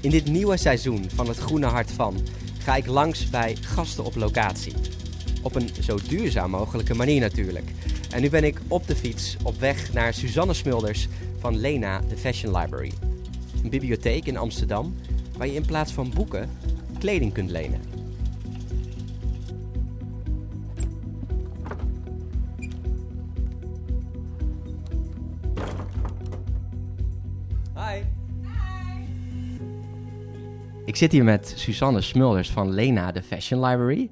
In dit nieuwe seizoen van het Groene Hart van ga ik langs bij gasten op locatie. Op een zo duurzaam mogelijke manier natuurlijk. En nu ben ik op de fiets op weg naar Suzanne Smulders van Lena, de Fashion Library. Een bibliotheek in Amsterdam waar je in plaats van boeken kleding kunt lenen. Zit hier met Suzanne Smulders van Lena, de Fashion Library.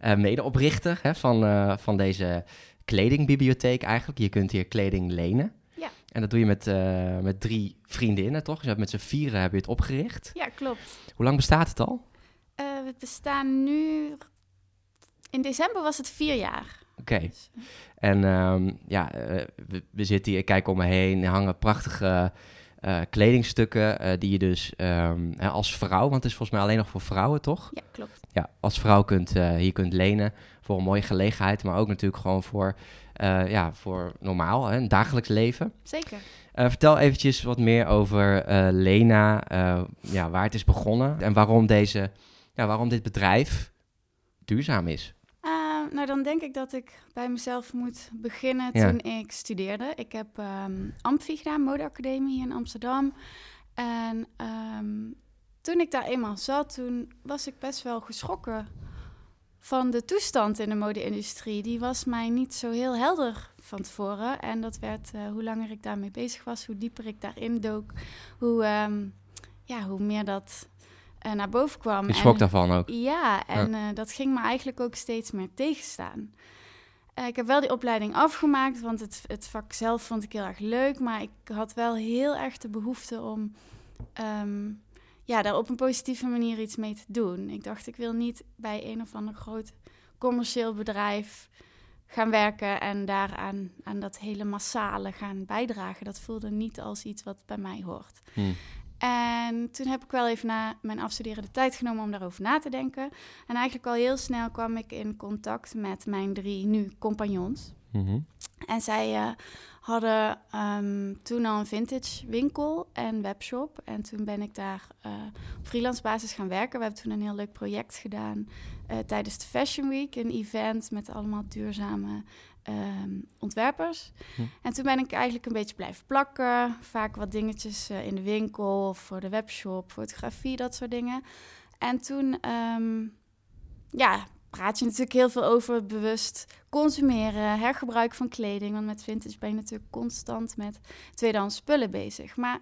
eh, medeoprichter hè, van, eh, van deze kledingbibliotheek eigenlijk. Je kunt hier kleding lenen. Ja. En dat doe je met, eh, met drie vriendinnen, toch? Dus je hebt met z'n vieren heb je het opgericht. Ja, klopt. Hoe lang bestaat het al? We bestaan nu... In december was het vier jaar. Oké. Dus, En ehm, ja, we, we zitten hier, ik kijk om me heen, er hangen prachtige eh, kledingstukken eh, die je dus ehm, hè, als vrouw, want het is volgens mij alleen nog voor vrouwen, toch? ja, klopt. Ja, als vrouw kunt, eh, hier kunt lenen voor een mooie gelegenheid, maar ook natuurlijk gewoon voor, ja, voor normaal, hè, een dagelijks leven. Zeker. Vertel eventjes wat meer over Lena, ja, waar het is begonnen en waarom, deze, ja, waarom dit bedrijf duurzaam is. Nou, dan denk ik dat ik bij mezelf moet beginnen Ja. toen ik studeerde. Ik heb ehm Amfi gedaan, modeacademie hier in Amsterdam. En ehm, toen ik daar eenmaal zat, toen was ik best wel geschrokken van de toestand in de mode-industrie. Die was mij niet zo heel helder van tevoren. En dat werd, eh, hoe langer ik daarmee bezig was, hoe dieper ik daarin dook, hoe, ehm, ja, hoe meer dat eh, naar boven kwam. Je En- schrok daarvan ook. ja, en eh, dat ging me eigenlijk ook steeds meer tegenstaan. Eh, ik heb wel die opleiding afgemaakt, want het, het vak zelf vond ik heel erg leuk. Maar ik had wel heel erg de behoefte om ehm, ja, daar op een positieve manier iets mee te doen. Ik dacht, ik wil niet bij een of ander groot commercieel bedrijf gaan werken en daaraan aan dat hele massale gaan bijdragen. Dat voelde niet als iets wat bij mij hoort. Hm. En toen heb ik wel even na mijn afstuderen de tijd genomen om daarover na te denken. En eigenlijk al heel snel kwam ik in contact met mijn drie nu compagnons. Mhm. En zij eh, hadden ehm, toen al een vintage winkel en webshop. En toen ben ik daar eh, op freelance basis gaan werken. We hebben toen een heel leuk project gedaan eh, tijdens de Fashion Week. Een event met allemaal duurzame ehm, ontwerpers. Hm. En toen ben ik eigenlijk een beetje blijven plakken. Vaak wat dingetjes eh, in de winkel of voor de webshop, fotografie, dat soort dingen. En toen, ehm, ja, praat je natuurlijk heel veel over bewust consumeren, hergebruik van kleding. Want met vintage ben je natuurlijk constant met tweedehands spullen bezig. Maar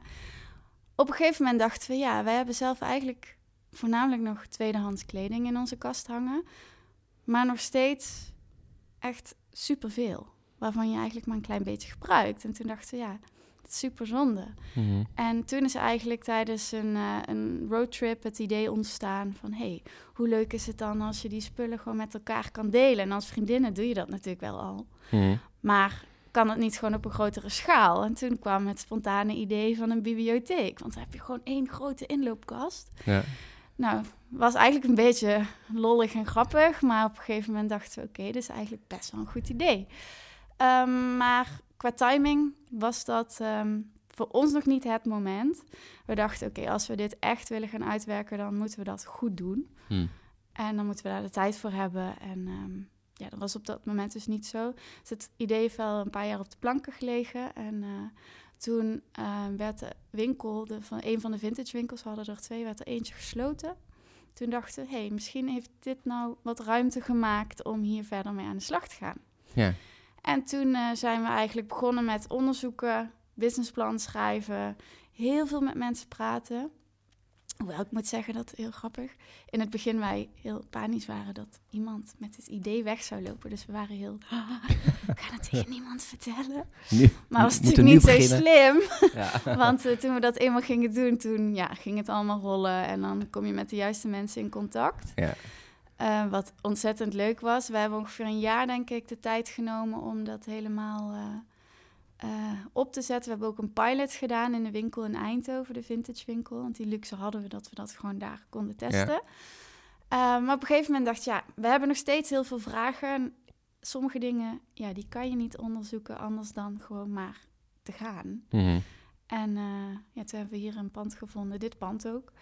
op een gegeven moment dachten we, ja, wij hebben zelf eigenlijk voornamelijk nog tweedehands kleding in onze kast hangen. Maar nog steeds echt superveel. Waarvan je eigenlijk maar een klein beetje gebruikt. En toen dachten we, ja, dat is super zonde. Mhm. En toen is eigenlijk tijdens een, eh, een roadtrip het idee ontstaan van... hey, hoe leuk is het dan als je die spullen gewoon met elkaar kan delen? En als vriendinnen doe je dat natuurlijk wel al. Mhm. Maar kan het niet gewoon op een grotere schaal? En toen kwam het spontane idee van een bibliotheek. Want dan heb je gewoon één grote inloopkast. Ja. Nou, was eigenlijk een beetje lollig en grappig. Maar op een gegeven moment dachten we... oké, dit is eigenlijk best wel een goed idee. Ehm, maar qua timing was dat ehm, voor ons nog niet het moment. We dachten, oké, als we dit echt willen gaan uitwerken... dan moeten we dat goed doen. Hm. En dan moeten we daar de tijd voor hebben. En ehm, ja, dat was op dat moment dus niet zo. Dus het idee heeft wel een paar jaar op de planken gelegen. En eh, toen eh, werd de winkel, de, van een van de vintage winkels, we hadden er twee, werd er eentje gesloten. Toen dachten we, hé, hey, misschien heeft dit nou wat ruimte gemaakt om hier verder mee aan de slag te gaan. Ja. En toen eh, zijn we eigenlijk begonnen met onderzoeken, businessplan schrijven, heel veel met mensen praten. Hoewel ik moet zeggen dat heel grappig. In het begin wij heel panisch waren dat iemand met het idee weg zou lopen. Dus we waren heel. ik ga het tegen niemand vertellen. Nu, Maar was natuurlijk niet zo slim. Ja. Want eh, toen we dat eenmaal gingen doen, toen ja, ging het allemaal rollen. En dan kom je met de juiste mensen in contact. Ja. Eh, wat ontzettend leuk was. We hebben ongeveer een jaar, denk ik, de tijd genomen om dat helemaal eh, eh, op te zetten. We hebben ook een pilot gedaan in de winkel in Eindhoven, de vintage winkel. Want die luxe hadden we dat we dat gewoon daar konden testen. Eh, maar op een gegeven moment dacht ik, ja, we hebben nog steeds heel veel vragen. En sommige dingen, ja, die kan je niet onderzoeken anders dan gewoon maar te gaan. Mhm. En uh, ja, toen hebben we hier een pand gevonden, dit pand ook.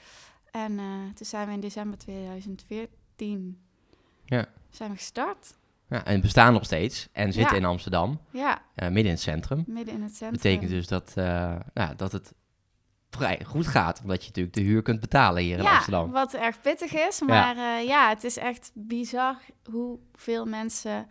En toen zijn we in december 2014 ja. zijn we gestart. Ja, en bestaan nog steeds en zitten in Amsterdam. Ja. Uh, midden in het centrum. Midden in het centrum. Betekent dus dat, nou, dat het vrij goed gaat. Omdat je natuurlijk de huur kunt betalen hier in ja, Amsterdam. wat erg pittig is. Maar ja. ja, het is echt bizar hoeveel mensen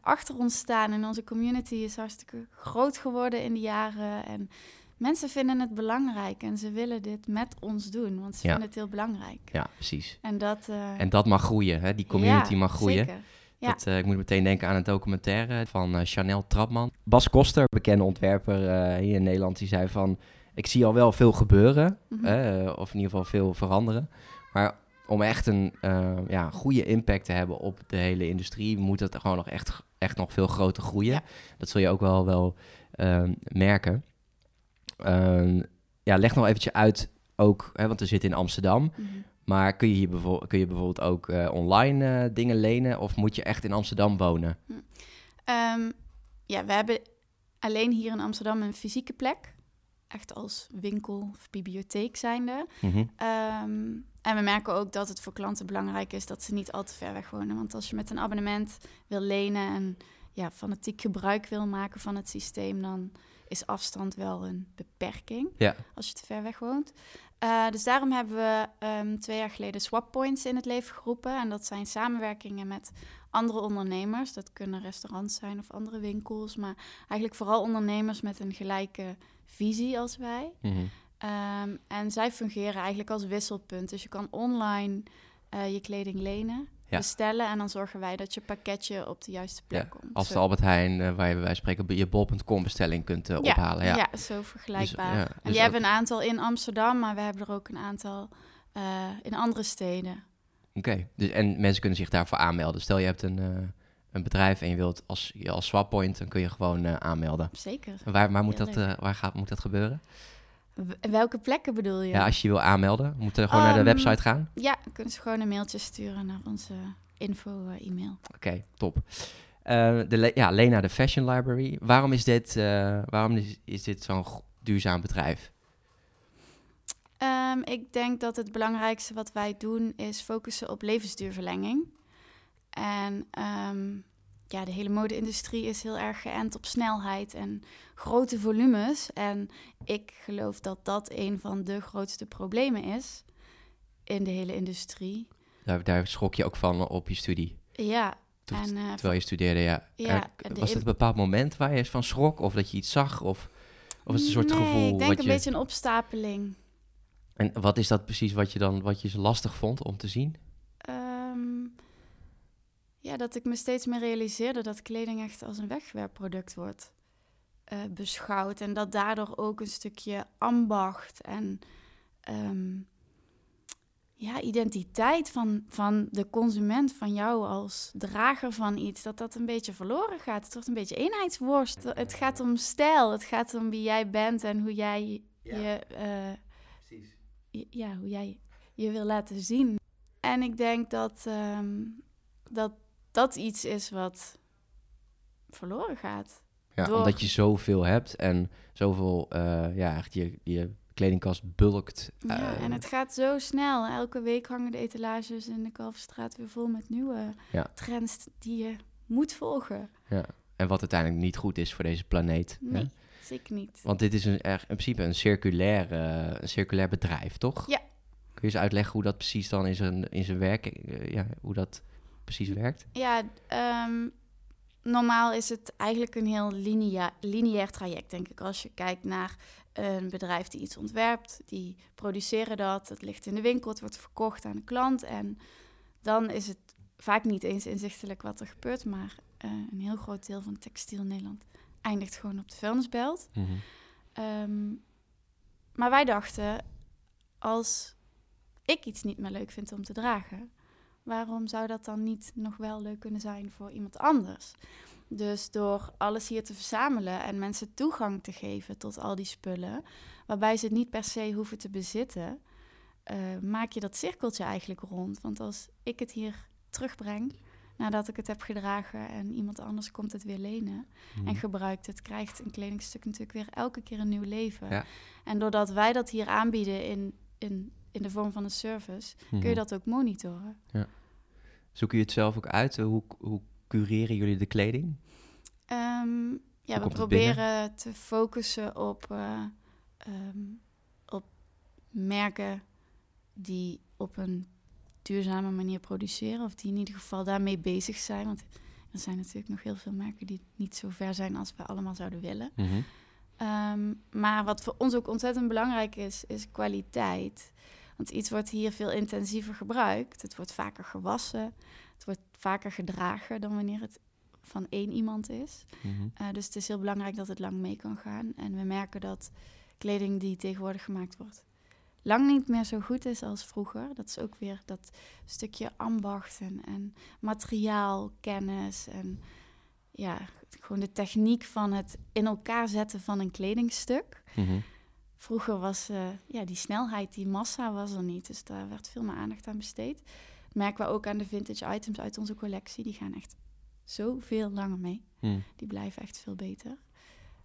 achter ons staan. En onze community is hartstikke groot geworden in de jaren. En mensen vinden het belangrijk en ze willen dit met ons doen, want ze vinden het heel belangrijk. Ja, precies. En dat, en dat mag groeien, hè? die community mag groeien. Zeker. Ja. Dat, uh, ik moet meteen denken aan een documentaire van uh, Chanel Trapman. Bas Koster, bekende ontwerper hier in Nederland, die zei van... Ik zie al wel veel gebeuren, Mhm. of in ieder geval veel veranderen. Maar om echt een ja, goede impact te hebben op de hele industrie... moet het gewoon nog echt, echt nog veel groter groeien. Ja. Dat zul je ook wel, wel merken. Uh, ja, leg nog eventjes uit ook, hè, want we zitten in Amsterdam. Mhm. Maar kun je hier bijvoorbeeld, kun je bijvoorbeeld ook uh, online uh, dingen lenen of moet je echt in Amsterdam wonen? Um, ja, we hebben alleen hier in Amsterdam een fysieke plek. Echt als winkel of bibliotheek zijnde. Mm -hmm. um, en we merken ook dat het voor klanten belangrijk is dat ze niet al te ver weg wonen. Want als je met een abonnement wil lenen en ja, fanatiek gebruik wil maken van het systeem, dan is afstand wel een beperking ja. als je te ver weg woont. Uh, dus daarom hebben we um, twee jaar geleden Swap Points in het leven geroepen. En dat zijn samenwerkingen met andere ondernemers. Dat kunnen restaurants zijn of andere winkels. Maar eigenlijk vooral ondernemers met een gelijke visie als wij. Mm -hmm. um, en zij fungeren eigenlijk als wisselpunt. Dus je kan online uh, je kleding lenen ja. bestellen. En dan zorgen wij dat je pakketje op de juiste plek ja, komt. Als de Albert Heijn, uh, waar je bij spreken je bol.com bestelling kunt uh, ja, ophalen. Ja. ja, zo vergelijkbaar. Dus, en dus die hebben een aantal in Amsterdam, maar we hebben er ook een aantal eh, in andere steden. Oké, dus, en mensen kunnen zich daarvoor aanmelden. Stel je hebt een, eh, een bedrijf en je wilt als, je als swappoint, dan kun je gewoon eh, aanmelden. Zeker. En Waar, waar, moet, dat, eh, waar gaat, moet dat gebeuren? Welke plekken bedoel je? Ja, als je wil aanmelden, moet je gewoon naar de Ehm, website gaan. Ja, kunnen ze gewoon een mailtje sturen naar onze info-e-mail. Oké, top. Eh, de ja, Lena, de Fashion Library. Waarom is dit, eh, waarom is, is dit zo'n duurzaam bedrijf? Ehm, ik denk dat het belangrijkste wat wij doen is focussen op levensduurverlenging. En ehm, ja, de hele mode-industrie is heel erg geënt op snelheid en grote volumes. En ik geloof dat dat een van de grootste problemen is in de hele industrie. Daar, daar schrok je ook van op je studie. Ja, Toen- en eh, Terwijl je studeerde, ja. Ja, Er- was het een bepaald moment waar je van schrok? Of dat je iets zag? Of, of is het een soort nee, gevoel? ik denk wat een je... beetje een opstapeling. En wat is dat precies wat je dan wat je zo lastig vond om te zien? Ja, dat ik me steeds meer realiseerde dat kleding echt als een wegwerpproduct wordt eh, beschouwd. En dat daardoor ook een stukje ambacht en ehm, ja, identiteit van, van de consument, van jou als drager van iets, dat dat een beetje verloren gaat. Het wordt een beetje eenheidsworst. Het gaat om stijl, het gaat om wie jij bent en hoe jij je... eh, je- ja, hoe jij je wil laten zien. En ik denk dat ehm, dat, dat iets is wat verloren gaat. Ja, Door- omdat je zoveel hebt en zoveel, eh, ja, echt je, je kledingkast bulkt. Ja, eh, en het gaat zo snel. Elke week hangen de etalages in de Kalverstraat weer vol met nieuwe Ja. trends die je moet volgen. En wat uiteindelijk niet goed is voor deze planeet. hè? Nee, zeker niet. Want dit is een, in principe een circulair, een circulair bedrijf, toch? Ja. Kun je eens uitleggen hoe dat precies dan in zijn, in zijn werk, eh, ja, hoe dat precies werkt? Ja, ehm, normaal is het eigenlijk een heel linea lineair traject, denk ik. Als je kijkt naar een bedrijf die iets ontwerpt, die produceren dat, het ligt in de winkel, het wordt verkocht aan de klant. En dan is het vaak niet eens inzichtelijk wat er gebeurt, maar eh, een heel groot deel van textiel Nederland eindigt gewoon op de vuilnisbelt. Ehm, maar wij dachten, als ik iets niet meer leuk vind om te dragen, waarom zou dat dan niet nog wel leuk kunnen zijn voor iemand anders? Dus door alles hier te verzamelen en mensen toegang te geven tot al die spullen, waarbij ze het niet per se hoeven te bezitten, eh, maak je dat cirkeltje eigenlijk rond. Want als ik het hier terugbreng, nadat ik het heb gedragen en iemand anders komt het weer lenen en Mhm. gebruikt het, krijgt een kledingstuk natuurlijk weer elke keer een nieuw leven. Ja. En doordat wij dat hier aanbieden in, in, in de vorm van een service, kun Mhm. je dat ook monitoren. Zoeken jullie het zelf ook uit? Hoe, hoe cureren jullie de kleding? Ehm, ja, we proberen te focussen op, eh, ehm, op merken die op een duurzame manier produceren. Of die in ieder geval daarmee bezig zijn. Want er zijn natuurlijk nog heel veel merken die niet zo ver zijn als we allemaal zouden willen. Mhm. Ehm, maar wat voor ons ook ontzettend belangrijk is, is kwaliteit. Want iets wordt hier veel intensiever gebruikt. Het wordt vaker gewassen. Het wordt vaker gedragen dan wanneer het van één iemand is. Mhm. Eh, dus het is heel belangrijk dat het lang mee kan gaan. En we merken dat kleding die tegenwoordig gemaakt wordt, lang niet meer zo goed is als vroeger. Dat is ook weer dat stukje ambacht en, en materiaalkennis en ja, gewoon de techniek van het in elkaar zetten van een kledingstuk. Mhm. Vroeger was eh, ja, die snelheid, die massa was er niet. Dus daar werd veel meer aandacht aan besteed. Merken we ook aan de vintage items uit onze collectie. Die gaan echt zoveel langer mee. Mhm. Die blijven echt veel beter.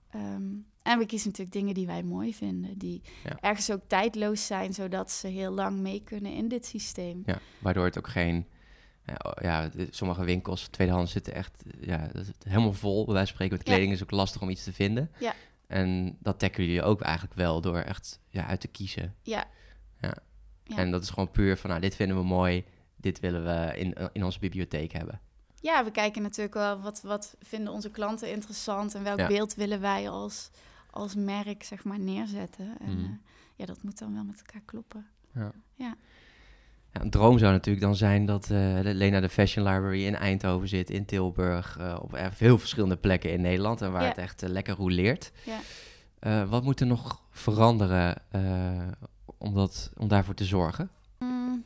Ehm, en we kiezen natuurlijk dingen die wij mooi vinden. Die Ja. ergens ook tijdloos zijn, zodat ze heel lang mee kunnen in dit systeem. Ja, waardoor het ook geen... Ja, oh, ja, sommige winkels, tweedehands, zitten echt ja, helemaal vol. Bij wijze van spreken met Ja. kleding is ook lastig om iets te vinden. Ja. En dat tackelen jullie ook eigenlijk wel door echt ja, uit te kiezen. Ja. Ja. Ja. En dat is gewoon puur van, nou, dit vinden we mooi. Dit willen we in, in onze bibliotheek hebben. Ja, we kijken natuurlijk wel wat, wat vinden onze klanten interessant en welk Ja. beeld willen wij als, als merk zeg maar neerzetten. En Mhm. eh, ja, dat moet dan wel met elkaar kloppen. Ja. Ja. Ja, een droom zou natuurlijk dan zijn dat de Lena de Fashion Library in Eindhoven zit, in Tilburg, eh, op veel verschillende plekken in Nederland en waar Ja. het echt eh, lekker roleert. Ja. Wat moet er nog veranderen om, dat, om daarvoor te zorgen? Mm,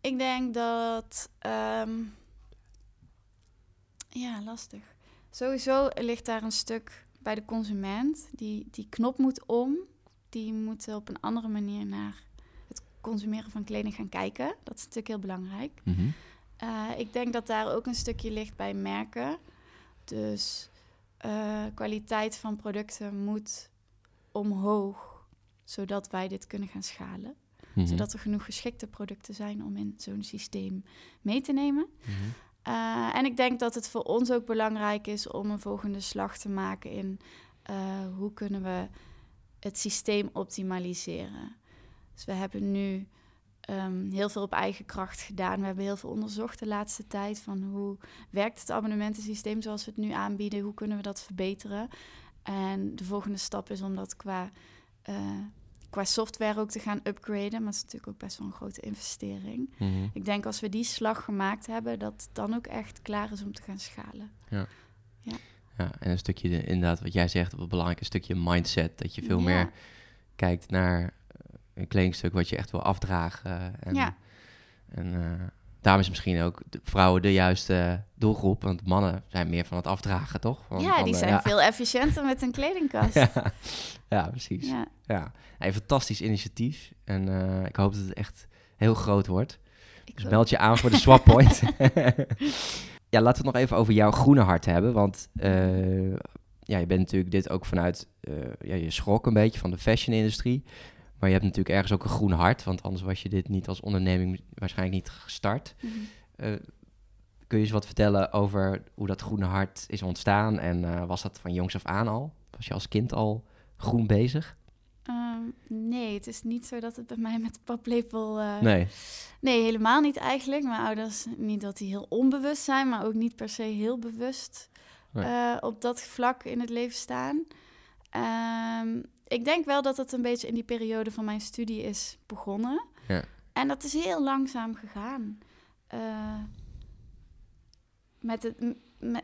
ik denk dat. ehm, ja, lastig. Sowieso ligt daar een stuk bij de consument. Die, die knop moet om. Die moet op een andere manier naar consumeren van kleding gaan kijken. Dat is natuurlijk heel belangrijk. Eh, ik denk dat daar ook een stukje ligt bij merken. Dus eh, kwaliteit van producten moet omhoog, zodat wij dit kunnen gaan schalen. Mhm. Zodat er genoeg geschikte producten zijn om in zo'n systeem mee te nemen. Mhm. Eh, en ik denk dat het voor ons ook belangrijk is om een volgende slag te maken in hoe kunnen we het systeem optimaliseren. Dus we hebben nu ehm, heel veel op eigen kracht gedaan. We hebben heel veel onderzocht de laatste tijd van hoe werkt het abonnementensysteem zoals we het nu aanbieden, hoe kunnen we dat verbeteren. En de volgende stap is om dat qua, eh, qua software ook te gaan upgraden. Maar dat is natuurlijk ook best wel een grote investering. Mhm. Ik denk als we die slag gemaakt hebben, dat het dan ook echt klaar is om te gaan schalen. Ja, en een stukje, de- inderdaad, wat jij zegt, wat belangrijk, een stukje mindset. Dat je veel Ja. meer kijkt naar een kledingstuk wat je echt wil afdragen. En, Ja. en eh, daarom is misschien ook de vrouwen de juiste doelgroep. Want mannen zijn meer van het afdragen, toch? Van, ja, van, die eh, zijn ja. veel efficiënter met een kledingkast. ja. ja, precies. Ja. Ja, Een fantastisch initiatief. En eh, ik hoop dat het echt heel groot wordt. ik Dus meld je aan voor de Swap Point. ja, laten we het nog even over jouw groene hart hebben. Want eh, ja, je bent natuurlijk dit ook vanuit... eh, ja, je schrok een beetje van de fashion-industrie. Maar je hebt natuurlijk ergens ook een groen hart. Want anders was je dit niet als onderneming waarschijnlijk niet gestart. Mhm. Eh, kun je eens wat vertellen over hoe dat groene hart is ontstaan? En eh, was dat van jongs af aan al? Was je als kind al groen bezig? Ehm, nee, het is niet zo dat het bij mij met paplepel... eh, Nee. Nee, helemaal niet eigenlijk. Mijn ouders, niet dat die heel onbewust zijn, maar ook niet per se heel bewust Nee. op dat vlak in het leven staan. Ehm, ik denk wel dat het een beetje in die periode van mijn studie is begonnen. Ja. En dat is heel langzaam gegaan. Eh, met, het,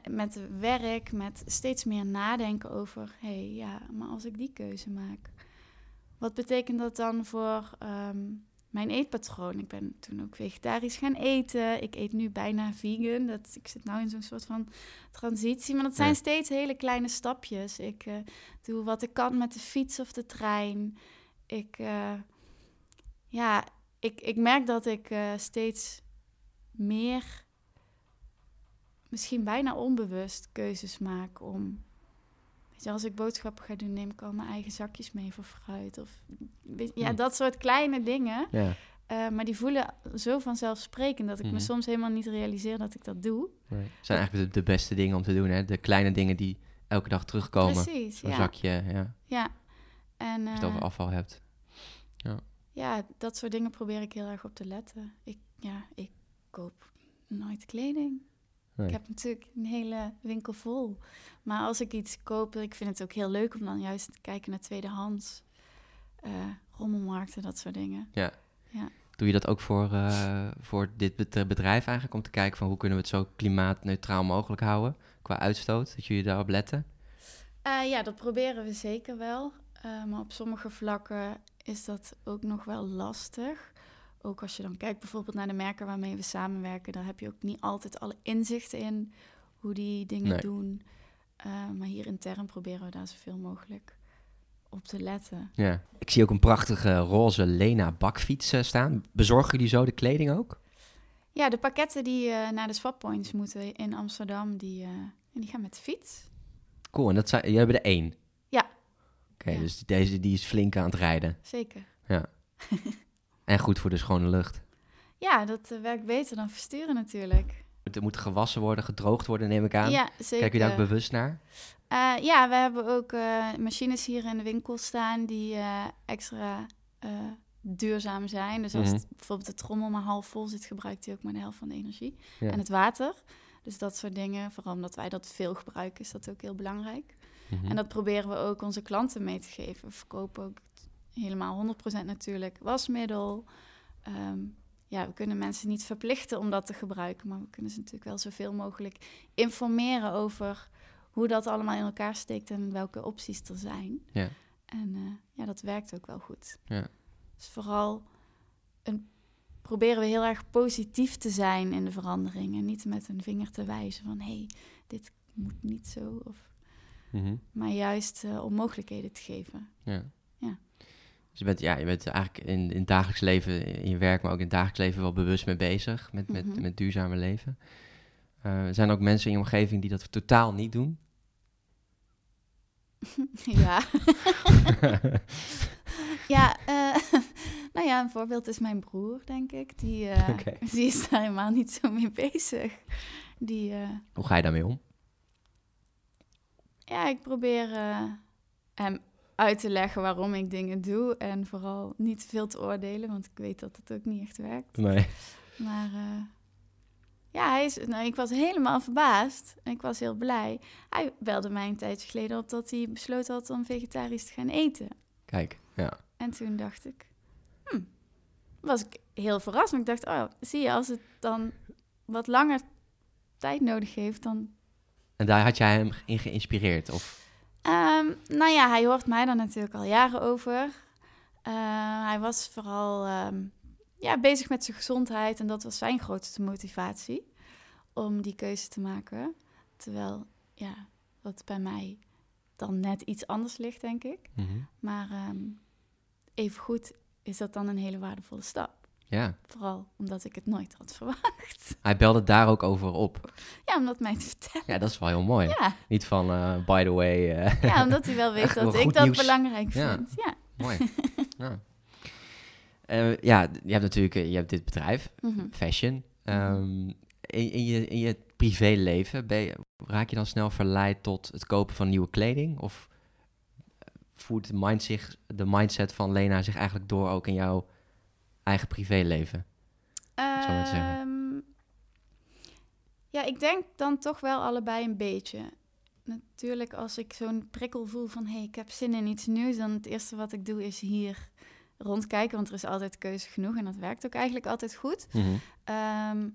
met, werk, met steeds meer nadenken over... hé, hey, ja, maar als ik die keuze maak... wat betekent dat dan voor ehm, mijn eetpatroon? Ik ben toen ook vegetarisch gaan eten. Ik eet nu bijna vegan. Dat, ik zit nu in zo'n soort van transitie. Maar dat zijn Ja. steeds hele kleine stapjes. Ik eh, doe wat ik kan met de fiets of de trein. Ik, eh, ja, ik, ik merk dat ik eh, steeds meer misschien bijna onbewust keuzes maak om... Je, als ik boodschappen ga doen, neem ik al mijn eigen zakjes mee voor fruit. Of, ja, Hm. dat soort kleine dingen. Ja. Eh, maar die voelen zo vanzelfsprekend dat ik Mhm. me soms helemaal niet realiseer dat ik dat doe. Nee. Zijn eigenlijk de, de beste dingen om te doen, hè? De kleine dingen die elke dag terugkomen. Precies, Zo'n ja. zakje, ja. Ja. En Als je het over eh, afval hebt. ja, dat soort dingen probeer ik heel erg op te letten. Ik, ja, ik koop nooit kleding. Nee. Ik heb natuurlijk een hele winkel vol. Maar als ik iets koop, ik vind het ook heel leuk om dan juist te kijken naar tweedehands. eh rommelmarkten, dat soort dingen. Doe je dat ook voor, eh, voor dit bedrijf eigenlijk? Om te kijken van hoe kunnen we het zo klimaatneutraal mogelijk houden qua uitstoot? Dat jullie daarop letten? Eh, ja, dat proberen we zeker wel. Maar op sommige vlakken is dat ook nog wel lastig. Ook als je dan kijkt bijvoorbeeld naar de merken waarmee we samenwerken, daar heb je ook niet altijd alle inzichten in hoe die dingen Nee. doen. Eh, maar hier intern proberen we daar zoveel mogelijk op te letten. Ja. Ik zie ook een prachtige roze Lena bakfiets eh, staan. Bezorgen jullie zo de kleding ook? Ja, de pakketten die eh, naar de swappoints moeten in Amsterdam, die, die gaan met de fiets. Cool, en dat zijn, jullie hebben er één? Ja. Oké, Ja. dus deze die is flink aan het rijden. Zeker. En goed voor de schone lucht. Ja, dat eh, werkt beter dan versturen natuurlijk. Het moet gewassen worden, gedroogd worden, neem ik aan. Ja, zeker. Kijk je daar ook bewust naar? Eh, ja, we hebben ook eh, machines hier in de winkel staan die extra duurzaam zijn. Dus als Mhm. het- bijvoorbeeld de trommel maar half vol zit, gebruikt hij ook maar de helft van de energie. Ja. En het water. Dus dat soort dingen, vooral omdat wij dat veel gebruiken, is dat ook heel belangrijk. Mhm. En dat proberen we ook onze klanten mee te geven. We verkopen ook helemaal 100% natuurlijk wasmiddel. Ehm, ja, we kunnen mensen niet verplichten om dat te gebruiken, maar we kunnen ze natuurlijk wel zoveel mogelijk informeren over hoe dat allemaal in elkaar steekt en welke opties er zijn. Ja. En eh, ja, dat werkt ook wel goed. Ja. Dus vooral een, proberen we heel erg positief te zijn in de verandering en niet met een vinger te wijzen van hé, hey, dit moet niet zo. Of Mhm. maar juist eh, om mogelijkheden te geven. Ja. Dus je bent, ja, je bent eigenlijk in, in het dagelijks leven, in je werk, maar ook in het dagelijks leven wel bewust mee bezig met, met, Mhm. met duurzame leven. Eh, er zijn ook mensen in je omgeving die dat totaal niet doen. ja. ja, eh, nou ja, een voorbeeld is mijn broer, denk ik. Die, eh, die is daar helemaal niet zo mee bezig. Die, Hoe ga je daarmee om? ja, ik probeer hem uit te leggen waarom ik dingen doe. En vooral niet te veel te oordelen, want ik weet dat het ook niet echt werkt. Nee. Maar eh, ja, hij is, nou, ik was helemaal verbaasd en ik was heel blij. Hij belde mij een tijdje geleden op dat hij besloten had om vegetarisch te gaan eten. Kijk, ja. En toen dacht ik, hm, was ik heel verrast. Maar ik dacht, oh, zie je, als het dan wat langer tijd nodig heeft, dan... En daar had jij hem in geïnspireerd? Of? Ehm, nou ja, hij hoort mij daar natuurlijk al jaren over. Eh, hij was vooral ehm, ja, bezig met zijn gezondheid en dat was zijn grootste motivatie om die keuze te maken. Terwijl, ja, dat bij mij dan net iets anders ligt, denk ik. Mhm. Maar ehm evengoed is dat dan een hele waardevolle stap. Ja, Vooral omdat ik het nooit had verwacht. hij belde daar ook over op. Ja, om dat mij te vertellen. Ja, dat is wel heel mooi. Ja, Niet van, eh, by the way, eh, ja omdat hij wel weet dat wel ik dat nieuws. belangrijk vind. Ja. mooi. ja. Eh, ja, je hebt natuurlijk je hebt dit bedrijf, Mhm. fashion. Ehm, in, in, je, in je privéleven, ben je, raak je dan snel verleid tot het kopen van nieuwe kleding? Of voert de, mind zich, de mindset van Lena zich eigenlijk door ook in jouw eigen privéleven? Ehm, ja, ik denk dan toch wel allebei een beetje. Natuurlijk, als ik zo'n prikkel voel van... hé, hey, ik heb zin in iets nieuws... dan het eerste wat ik doe is hier rondkijken. Want er is altijd keuze genoeg en dat werkt ook eigenlijk altijd goed. Ehm,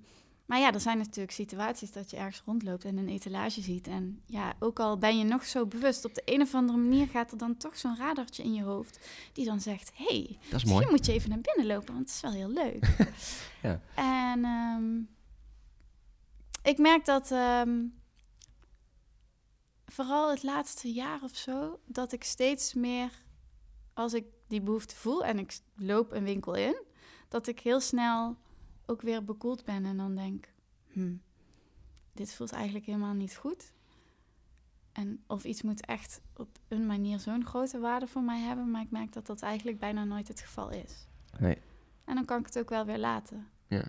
maar ja, er zijn natuurlijk situaties dat je ergens rondloopt en een etalage ziet. En ja, ook al ben je nog zo bewust, op de een of andere manier gaat er dan toch zo'n radartje in je hoofd die dan zegt: hey, misschien mooi. moet je even naar binnen lopen, want het is wel heel leuk. Ja. En ehm, ik merk dat ehm, vooral het laatste jaar of zo, dat ik steeds meer, als ik die behoefte voel en ik loop een winkel in, dat ik heel snel ook weer bekoeld ben en dan denk, hm, dit voelt eigenlijk helemaal niet goed. En of iets moet echt op een manier zo'n grote waarde voor mij hebben, maar ik merk dat dat eigenlijk bijna nooit het geval is. Nee. En dan kan ik het ook wel weer laten. Ja.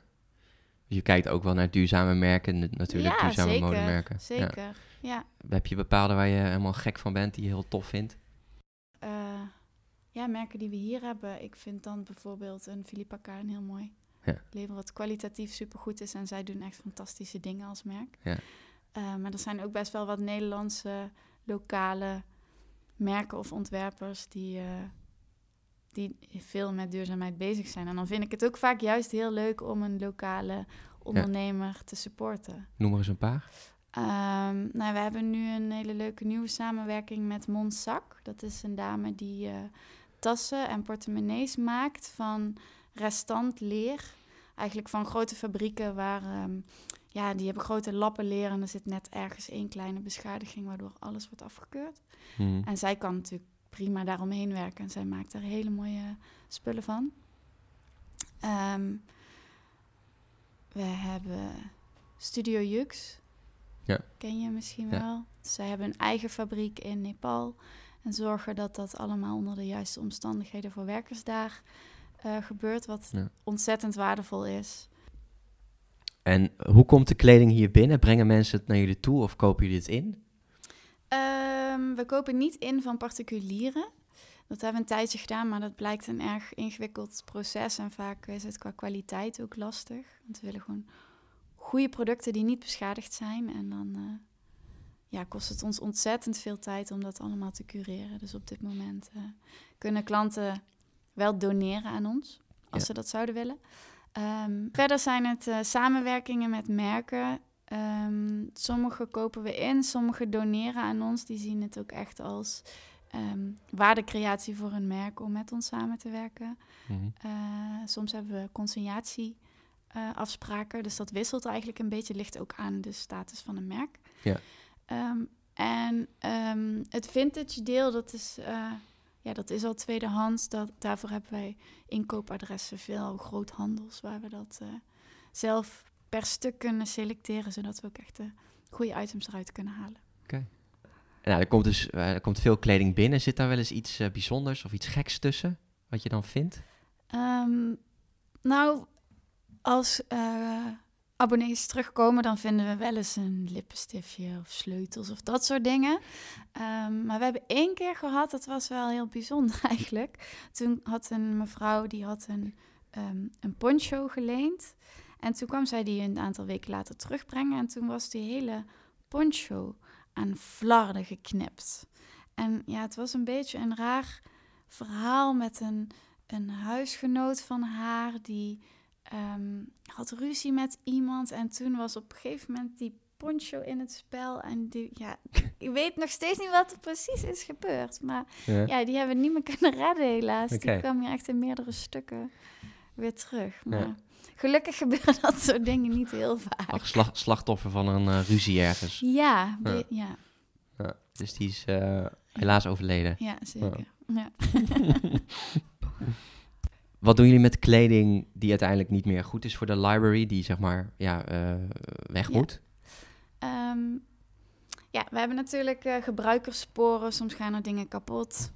Je kijkt ook wel naar duurzame merken, natuurlijk, ja, duurzame zeker, modemerken. Zeker, Ja. ja. Heb je bepaalde waar je helemaal gek van bent, die je heel tof vindt? Eh, ja, merken die we hier hebben. Ik vind dan bijvoorbeeld een Philippa Kaarn heel mooi. Ja. Leven wat kwalitatief supergoed is en zij doen echt fantastische dingen als merk. Ja. Eh, maar er zijn ook best wel wat Nederlandse lokale merken of ontwerpers die, eh, die veel met duurzaamheid bezig zijn. En dan vind ik het ook vaak juist heel leuk om een lokale ondernemer te supporten. Noem er eens een paar. Ehm, nou, we hebben nu een hele leuke nieuwe samenwerking met Monsak. Dat is een dame die eh, tassen en portemonnees maakt van restant leer. Eigenlijk van grote fabrieken waar... ehm, ja, die hebben grote lappen leer en er zit net ergens één kleine beschadiging... waardoor alles wordt afgekeurd. Mhm. En zij kan natuurlijk prima daaromheen werken. En zij maakt daar hele mooie spullen van. Ehm, we hebben Studio Jux. Ja. Ken je misschien Ja. wel? Zij hebben een eigen fabriek in Nepal. En zorgen dat dat allemaal onder de juiste omstandigheden voor werkers daar eh, gebeurt. Wat Ja. ontzettend waardevol is. En hoe komt de kleding hier binnen? Brengen mensen het naar jullie toe of kopen jullie het in? Ehm, we kopen niet in van particulieren. Dat hebben we een tijdje gedaan, maar dat blijkt een erg ingewikkeld proces. En vaak is het qua kwaliteit ook lastig. Want we willen gewoon goede producten die niet beschadigd zijn. En dan eh, ja, kost het ons ontzettend veel tijd om dat allemaal te cureren. Dus op dit moment eh, kunnen klanten wel doneren aan ons, als Ja. ze dat zouden willen. Ehm, verder zijn het eh, samenwerkingen met merken. Ehm, sommige kopen we in, sommige doneren aan ons. Die zien het ook echt als ehm, waardecreatie voor een merk om met ons samen te werken. Mhm. Eh, soms hebben we consignatieafspraken, afspraken, dus dat wisselt eigenlijk een beetje. Ligt ook aan de status van een merk. Ja. En het vintage deel, dat is, eh, ja, dat is al tweedehands. Dat, daarvoor hebben wij inkoopadressen, veel groothandels, waar we dat eh, zelf per stuk kunnen selecteren, zodat we ook echt de goede items eruit kunnen halen. Nou, er komt dus eh, er komt veel kleding binnen. Zit daar wel eens iets eh, bijzonders of iets geks tussen? Wat je dan vindt? Ehm, nou, als eh, abonnees terugkomen, dan vinden we wel eens een lippenstiftje of sleutels of dat soort dingen. Ehm, maar we hebben één keer gehad, dat was wel heel bijzonder eigenlijk. Toen had een mevrouw, die had een, ehm, een poncho geleend. En toen kwam zij die een aantal weken later terugbrengen. En toen was die hele poncho aan flarden geknipt. En ja, het was een beetje een raar verhaal met een een huisgenoot van haar die ehm, had ruzie met iemand. En toen was op een gegeven moment die poncho in het spel. En die, ja, ik weet nog steeds niet wat er precies is gebeurd. Maar ja, die hebben we niet meer kunnen redden helaas. Oké. Die kwam hier echt in meerdere stukken weer terug. Maar Ja. gelukkig gebeuren dat soort dingen niet heel vaak. Ach, slag- slachtoffer van een eh, ruzie ergens. Ja, ja. Ja, dus die is eh, helaas overleden. ja, zeker. Ja. Wat doen jullie met kleding die uiteindelijk niet meer goed is voor de library, die zeg maar ja, eh, weg Ja. moet? Ehm, ja, we hebben natuurlijk eh, gebruikerssporen. Soms gaan er dingen kapot.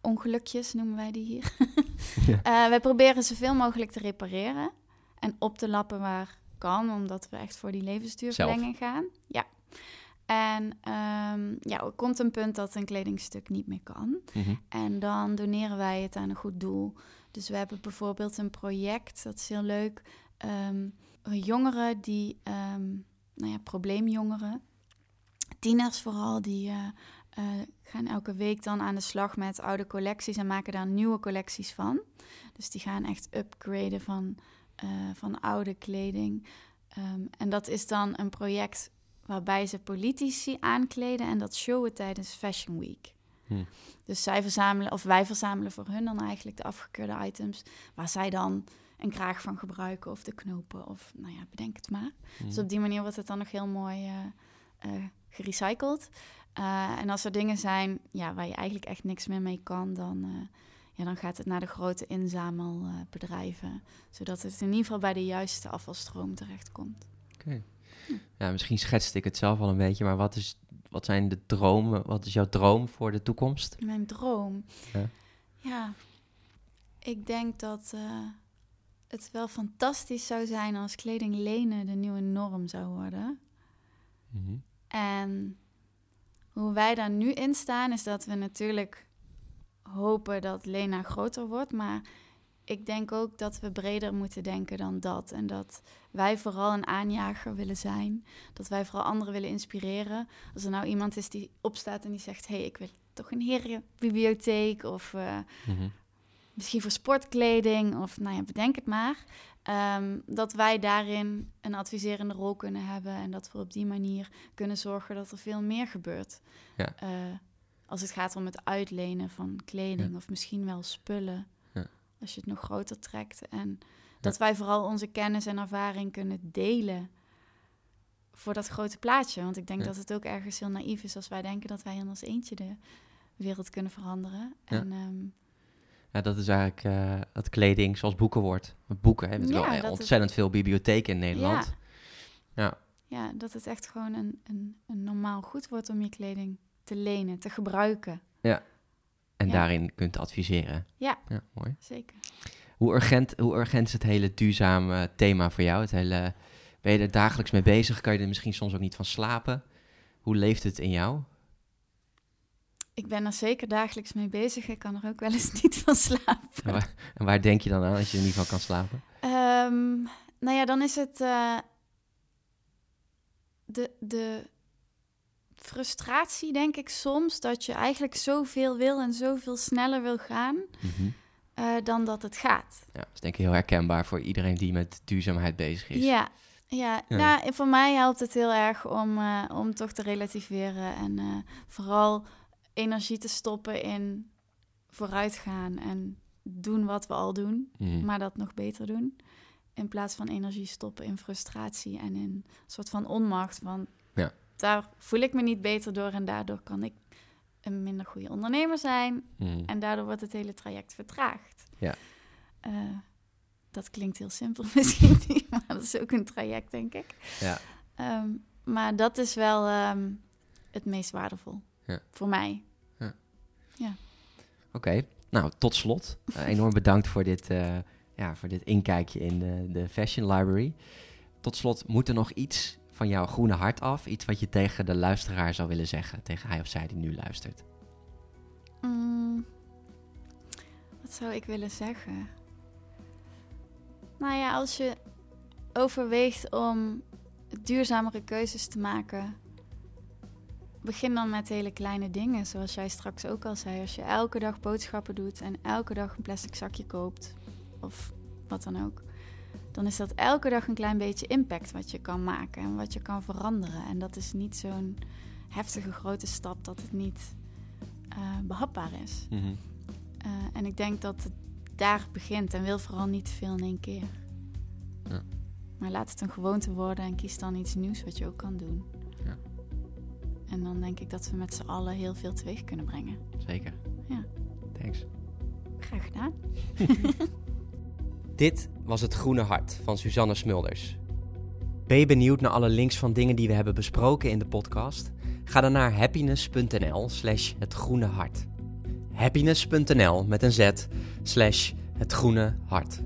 Ongelukjes noemen wij die hier. Ja. Eh, wij proberen zoveel mogelijk te repareren en op te lappen waar kan, omdat we echt voor die levensduurverlenging gaan. Ja. En ehm, ja, er komt een punt dat een kledingstuk niet meer kan. Mhm. En dan doneren wij het aan een goed doel. Dus we hebben bijvoorbeeld een project, dat is heel leuk. ehm, jongeren die, ehm, nou ja, probleemjongeren, tieners vooral, die eh, eh, gaan elke week dan aan de slag met oude collecties en maken daar nieuwe collecties van. Dus die gaan echt upgraden van, eh, van oude kleding. Ehm, en dat is dan een project waarbij ze politici aankleden en dat showen tijdens Fashion Week. Hm. Dus zij verzamelen, of wij verzamelen voor hun dan eigenlijk de afgekeurde items, waar zij dan een kraag van gebruiken of de knopen of nou ja, bedenk het maar. Mhm. Dus op die manier wordt het dan nog heel mooi eh, eh, gerecycled. Eh, en als er dingen zijn ja, waar je eigenlijk echt niks meer mee kan, dan, ja, dan gaat het naar de grote inzamelbedrijven. zodat het in ieder geval bij de juiste afvalstroom terechtkomt. Oké. Ja, misschien schetste ik het zelf al een beetje, maar wat, is, wat zijn de dromen? Wat is jouw droom voor de toekomst? Mijn droom. Ja. Ja, ik denk dat eh, het wel fantastisch zou zijn als kleding lenen de nieuwe norm zou worden. Mhm. En hoe wij daar nu in staan, is dat we natuurlijk hopen dat Lena groter wordt. Maar ik denk ook dat we breder moeten denken dan dat. En dat wij vooral een aanjager willen zijn. Dat wij vooral anderen willen inspireren. Als er nou iemand is die opstaat en die zegt: hé, hey, ik wil toch een herenbibliotheek. Of eh, Mhm. misschien voor sportkleding. Of nou ja, bedenk het maar. Ehm, dat wij daarin een adviserende rol kunnen hebben. En dat we op die manier kunnen zorgen dat er veel meer gebeurt. Ja. Eh, als het gaat om het uitlenen van kleding of misschien wel spullen. Ja. Als je het nog groter trekt. En dat wij vooral onze kennis en ervaring kunnen delen voor dat grote plaatje. Want ik denk Ja. dat het ook ergens heel naïef is als wij denken dat wij in ons eentje de wereld kunnen veranderen. Ja. En ehm, Ja, dat is eigenlijk eh het kleding zoals boeken wordt. Boeken hebben Ja, wel dat ontzettend veel bibliotheken in Nederland. Ja. Ja, dat het echt gewoon een, een, een normaal goed wordt om je kleding te lenen, te gebruiken. En Ja. daarin kunt adviseren. Ja. ja mooi. Zeker. Hoe urgent, hoe urgent is het hele duurzame thema voor jou? Het hele, ben je er dagelijks mee bezig? Kan je er misschien soms ook niet van slapen? Hoe leeft het in jou? Ik ben er zeker dagelijks mee bezig. Ik kan er ook wel eens niet van slapen. En waar, en waar denk je dan aan als je er niet van kan slapen? Ehm, nou ja, dan is het eh, de, de frustratie, denk ik soms, dat je eigenlijk zoveel wil en zoveel sneller wil gaan Mhm. eh, dan dat het gaat. Ja, dat is denk ik heel herkenbaar voor iedereen die met duurzaamheid bezig is. Ja, ja. Ja. Nou, en voor mij helpt het heel erg om, eh, om toch te relativeren en eh, vooral energie te stoppen in vooruitgaan en doen wat we al doen, Mhm. maar dat nog beter doen. In plaats van energie stoppen in frustratie en in een soort van onmacht. Want. Daar voel ik me niet beter door en daardoor kan ik een minder goede ondernemer zijn. Mhm. En daardoor wordt het hele traject vertraagd. Ja. Eh, dat klinkt heel simpel misschien niet, maar dat is ook een traject, denk ik. Ja. Ehm, maar dat is wel ehm, het meest waardevol Ja. voor mij. Oké, nou tot slot. eh, enorm bedankt voor dit, eh, ja, voor dit inkijkje in de, de Fashion Library. Tot slot, moet er nog iets van jouw groene hart af? Iets wat je tegen de luisteraar zou willen zeggen, tegen hij of zij die nu luistert? Mm, wat zou ik willen zeggen? Nou ja, als je overweegt om duurzamere keuzes te maken, begin dan met hele kleine dingen. Zoals jij straks ook al zei. Als je elke dag boodschappen doet en elke dag een plastic zakje koopt, of wat dan ook, dan is dat elke dag een klein beetje impact wat je kan maken en wat je kan veranderen. En dat is niet zo'n heftige grote stap dat het niet eh, behapbaar is. Mhm. Eh, en ik denk dat het daar begint en wil vooral niet te veel in één keer. Ja. Maar laat het een gewoonte worden en kies dan iets nieuws wat je ook kan doen. Ja. En dan denk ik dat we met z'n allen heel veel teweeg kunnen brengen. Zeker. Ja. Thanks. Graag gedaan. Dit was Het Groene Hart van Suzanne Smulders. Ben je benieuwd naar alle links van dingen die we hebben besproken in de podcast? Ga dan naar happiness.nl slash het groene hart. Happiness.nl met een z slash het groene hart.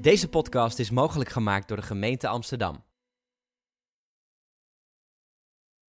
Deze podcast is mogelijk gemaakt door de gemeente Amsterdam.